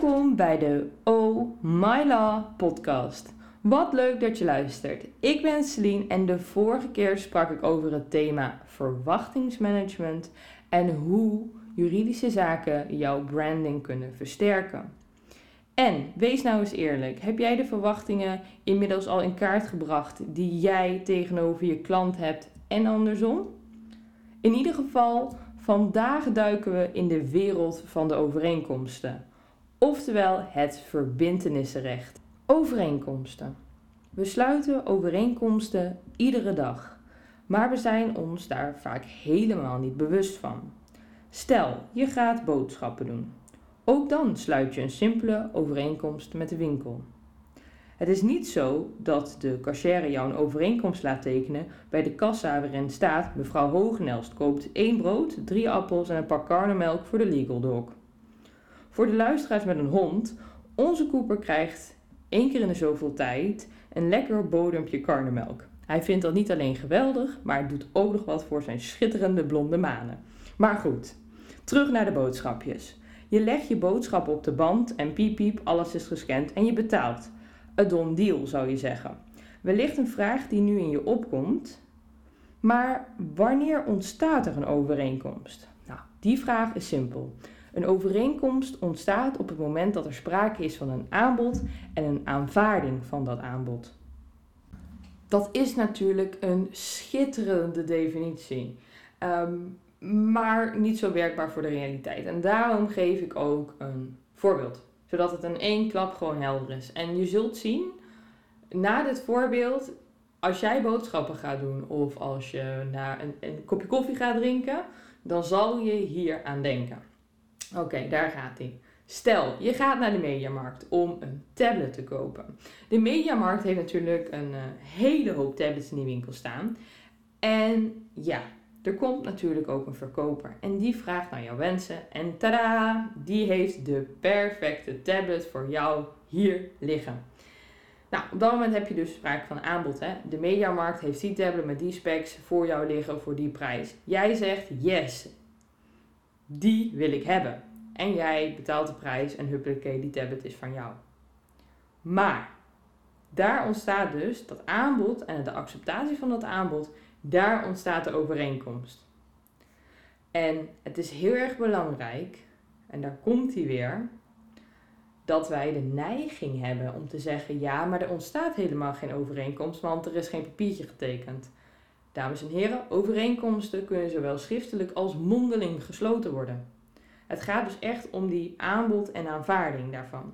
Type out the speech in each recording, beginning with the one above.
Welkom bij de Oh My Law podcast. Wat leuk dat je luistert. Ik ben Celine en de vorige keer sprak ik over het thema verwachtingsmanagement en hoe juridische zaken jouw branding kunnen versterken. En wees nou eens eerlijk, heb jij de verwachtingen inmiddels al in kaart gebracht die jij tegenover je klant hebt en andersom? In ieder geval, vandaag duiken we in de wereld van de overeenkomsten oftewel het verbintenissenrecht. Overeenkomsten. We sluiten overeenkomsten iedere dag, maar we zijn ons daar vaak helemaal niet bewust van. Stel, je gaat boodschappen doen. Ook dan sluit je een simpele overeenkomst met de winkel. Het is niet zo dat de cashier jou een overeenkomst laat tekenen bij de kassa waarin staat: mevrouw Hogenelst koopt één brood, drie appels en een pak karnemelk voor de legal dog. Voor de luisteraars met een hond, onze Cooper krijgt één keer in de zoveel tijd een lekker bodempje karnemelk. Hij vindt dat niet alleen geweldig, maar het doet ook nog wat voor zijn schitterende blonde manen. Maar goed, terug naar de boodschapjes. Je legt je boodschappen op de band en piep piep, alles is gescand en je betaalt. Een don deal zou je zeggen. Wellicht een vraag die nu in je opkomt. Maar wanneer ontstaat er een overeenkomst? Nou, die vraag is simpel. Een overeenkomst ontstaat op het moment dat er sprake is van een aanbod en een aanvaarding van dat aanbod. Dat is natuurlijk een schitterende definitie, ehm, maar niet zo werkbaar voor de realiteit. En daarom geef ik ook een voorbeeld, zodat het in één klap gewoon helder is. En je zult zien, na dit voorbeeld, als jij boodschappen gaat doen of als je naar een, een kopje koffie gaat drinken, dan zal je hier aan denken. Oké, daar gaat hij. Stel, je gaat naar de Mediamarkt om een tablet te kopen. De Mediamarkt heeft natuurlijk een uh, hele hoop tablets in die winkel staan. En ja, er komt natuurlijk ook een verkoper. En die vraagt naar jouw wensen. En tada, die heeft de perfecte tablet voor jou hier liggen. Nou, op dat moment heb je dus sprake van aanbod. Hè? De Mediamarkt heeft die tablet met die specs voor jou liggen voor die prijs. Jij zegt yes, die wil ik hebben. En jij betaalt de prijs en huppakee, die tablet is van jou. Maar daar ontstaat dus dat aanbod en de acceptatie van dat aanbod, daar ontstaat de overeenkomst. En het is heel erg belangrijk, en daar komt hij weer, dat wij de neiging hebben om te zeggen: ja, maar er ontstaat helemaal geen overeenkomst, want er is geen papiertje getekend. Dames en heren, overeenkomsten kunnen zowel schriftelijk als mondeling gesloten worden. Het gaat dus echt om die aanbod en aanvaarding daarvan.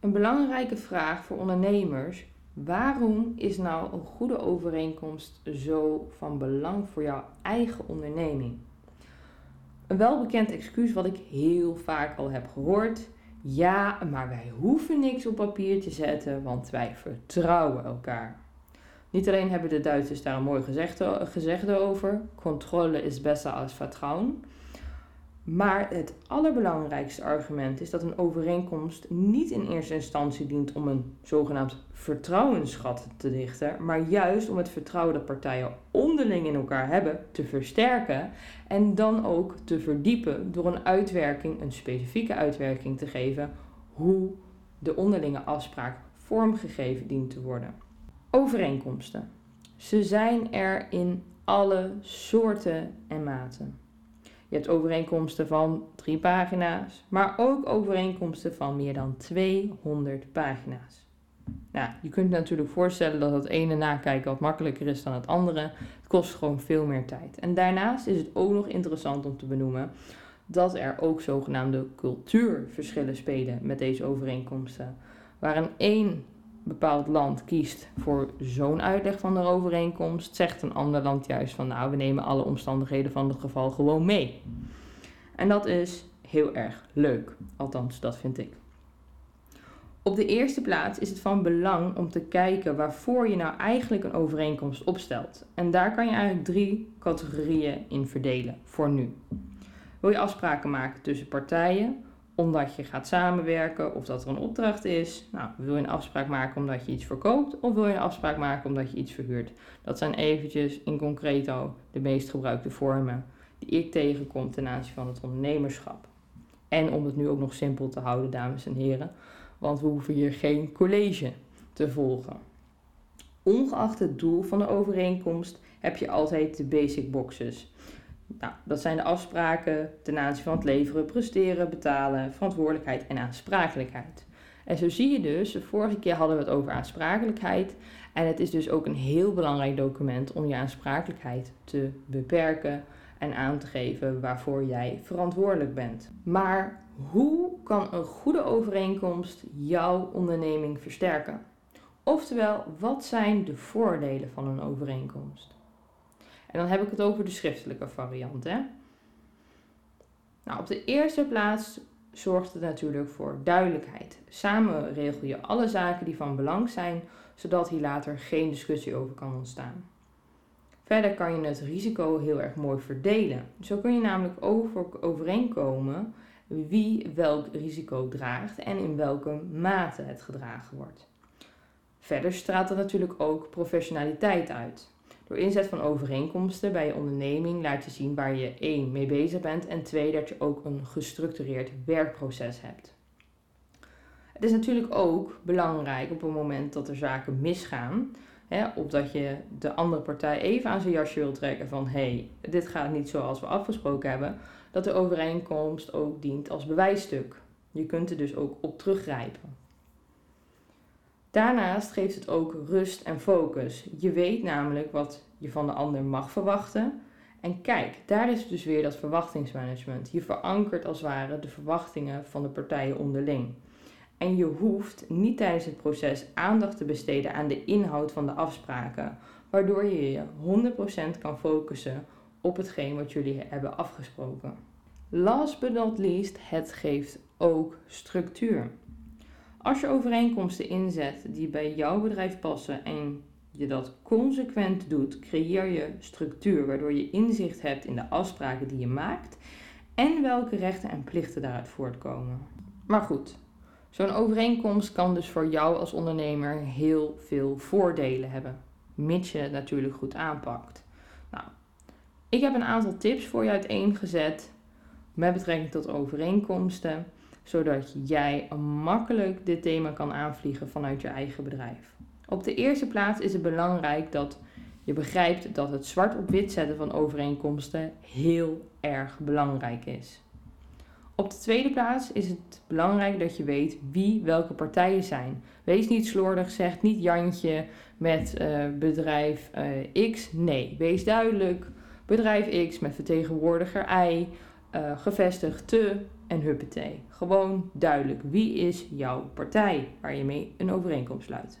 Een belangrijke vraag voor ondernemers: waarom is nou een goede overeenkomst zo van belang voor jouw eigen onderneming? Een welbekend excuus wat ik heel vaak al heb gehoord. Ja, maar wij hoeven niks op papier te zetten, want wij vertrouwen elkaar. Niet alleen hebben de Duitsers daar een mooi gezegde, over: controle is beter als vertrouwen. Maar het allerbelangrijkste argument is dat een overeenkomst niet in eerste instantie dient om een zogenaamd vertrouwensschat te dichten, maar juist om het vertrouwen dat partijen onderling in elkaar hebben te versterken en dan ook te verdiepen door een uitwerking, een specifieke uitwerking te geven hoe de onderlinge afspraak vormgegeven dient te worden. Overeenkomsten. Ze zijn er in alle soorten en maten. Je hebt overeenkomsten van drie pagina's, maar ook overeenkomsten van meer dan 200 pagina's. Nou, je kunt je natuurlijk voorstellen dat het ene nakijken wat makkelijker is dan het andere. Het kost gewoon veel meer tijd. En daarnaast is het ook nog interessant om te benoemen dat er ook zogenaamde cultuurverschillen spelen met deze overeenkomsten. Waar een één bepaald land kiest voor zo'n uitleg van de overeenkomst, zegt een ander land juist van nou, we nemen alle omstandigheden van het geval gewoon mee. En dat is heel erg leuk, althans dat vind ik. Op de eerste plaats is het van belang om te kijken waarvoor je nou eigenlijk een overeenkomst opstelt. En daar kan je eigenlijk drie categorieën in verdelen voor nu. Wil je afspraken maken tussen partijen omdat je gaat samenwerken of dat er een opdracht is. Nou, wil je een afspraak maken omdat je iets verkoopt of wil je een afspraak maken omdat je iets verhuurt? Dat zijn eventjes in concreto de meest gebruikte vormen die ik tegenkom ten aanzien van het ondernemerschap. En om het nu ook nog simpel te houden, dames en heren, want we hoeven hier geen college te volgen. Ongeacht het doel van de overeenkomst heb je altijd de basic boxes. Nou, dat zijn de afspraken ten aanzien van het leveren, presteren, betalen, verantwoordelijkheid en aansprakelijkheid. En zo zie je dus, vorige keer hadden we het over aansprakelijkheid. En het is dus ook een heel belangrijk document om je aansprakelijkheid te beperken en aan te geven waarvoor jij verantwoordelijk bent. Maar hoe kan een goede overeenkomst jouw onderneming versterken? Oftewel, wat zijn de voordelen van een overeenkomst? En dan heb ik het over de schriftelijke variant. Hè? Nou, op de eerste plaats zorgt het natuurlijk voor duidelijkheid. Samen regel je alle zaken die van belang zijn, zodat hier later geen discussie over kan ontstaan. Verder kan je het risico heel erg mooi verdelen. Zo kun je namelijk over, overeenkomen wie welk risico draagt en in welke mate het gedragen wordt. Verder straalt er natuurlijk ook professionaliteit uit. Door inzet van overeenkomsten bij je onderneming laat je zien waar je één mee bezig bent en twee dat je ook een gestructureerd werkproces hebt. Het is natuurlijk ook belangrijk op het moment dat er zaken misgaan, hè, of dat je de andere partij even aan zijn jasje wil trekken van hé, hey, dit gaat niet zoals we afgesproken hebben, dat de overeenkomst ook dient als bewijsstuk. Je kunt er dus ook op teruggrijpen. Daarnaast geeft het ook rust en focus. Je weet namelijk wat je van de ander mag verwachten. En kijk, daar is dus weer dat verwachtingsmanagement. Je verankert als het ware de verwachtingen van de partijen onderling. En je hoeft niet tijdens het proces aandacht te besteden aan de inhoud van de afspraken, waardoor je je 100% kan focussen op hetgeen wat jullie hebben afgesproken. Last but not least, het geeft ook structuur. Als je overeenkomsten inzet die bij jouw bedrijf passen en je dat consequent doet, creëer je structuur waardoor je inzicht hebt in de afspraken die je maakt en welke rechten en plichten daaruit voortkomen. Maar goed, zo'n overeenkomst kan dus voor jou als ondernemer heel veel voordelen hebben, mits je het natuurlijk goed aanpakt. Nou, ik heb een aantal tips voor je uiteengezet met betrekking tot overeenkomsten zodat jij makkelijk dit thema kan aanvliegen vanuit je eigen bedrijf. Op de eerste plaats is het belangrijk dat je begrijpt dat het zwart op wit zetten van overeenkomsten heel erg belangrijk is. Op de tweede plaats is het belangrijk dat je weet wie welke partijen zijn. Wees niet slordig, zeg niet Jantje met uh, bedrijf uh, X. Nee, wees duidelijk. Bedrijf X met vertegenwoordiger Y, uh, gevestigd te en huppatee. Gewoon duidelijk wie is jouw partij waar je mee een overeenkomst sluit.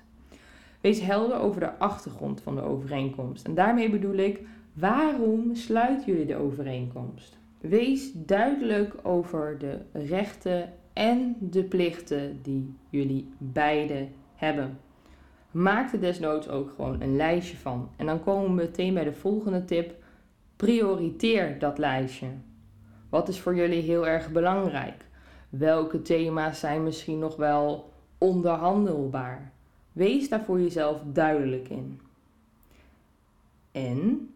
Wees helder over de achtergrond van de overeenkomst. En daarmee bedoel ik, waarom sluiten jullie de overeenkomst? Wees duidelijk over de rechten en de plichten die jullie beide hebben. Maak er desnoods ook gewoon een lijstje van. En dan komen we meteen bij de volgende tip. Prioriteer dat lijstje. Wat is voor jullie heel erg belangrijk? Welke thema's zijn misschien nog wel onderhandelbaar? Wees daar voor jezelf duidelijk in. En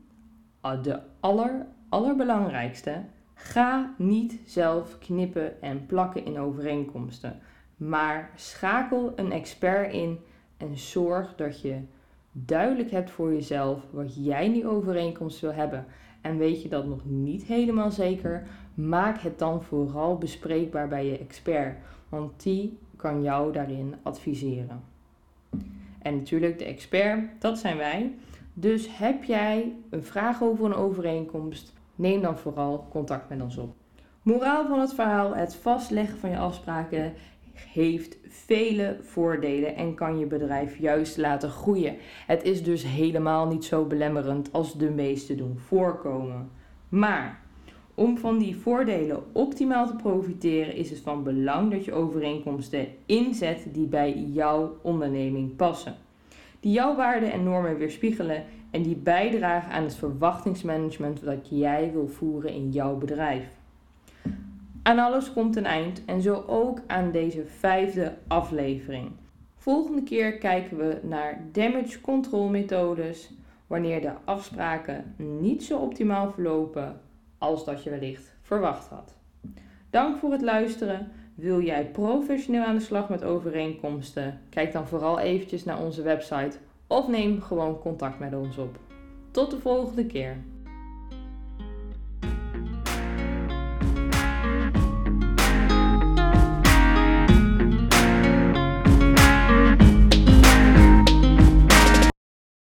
de aller, allerbelangrijkste, ga niet zelf knippen en plakken in overeenkomsten, maar schakel een expert in en zorg dat je duidelijk hebt voor jezelf wat jij in die overeenkomst wil hebben. En weet je dat nog niet helemaal zeker, maak het dan vooral bespreekbaar bij je expert, want die kan jou daarin adviseren. En natuurlijk, de expert, dat zijn wij. Dus heb jij een vraag over een overeenkomst, neem dan vooral contact met ons op. Moraal van het verhaal: het vastleggen van je afspraken heeft vele voordelen en kan je bedrijf juist laten groeien. Het is dus helemaal niet zo belemmerend als de meesten doen voorkomen. Maar om van die voordelen optimaal te profiteren is het van belang dat je overeenkomsten inzet die bij jouw onderneming passen. Die jouw waarden en normen weerspiegelen en die bijdragen aan het verwachtingsmanagement dat jij wil voeren in jouw bedrijf. Aan alles komt een eind en zo ook aan deze vijfde aflevering. Volgende keer kijken we naar damage control methodes wanneer de afspraken niet zo optimaal verlopen als dat je wellicht verwacht had. Dank voor het luisteren. Wil jij professioneel aan de slag met overeenkomsten? Kijk dan vooral eventjes naar onze website of neem gewoon contact met ons op. Tot de volgende keer.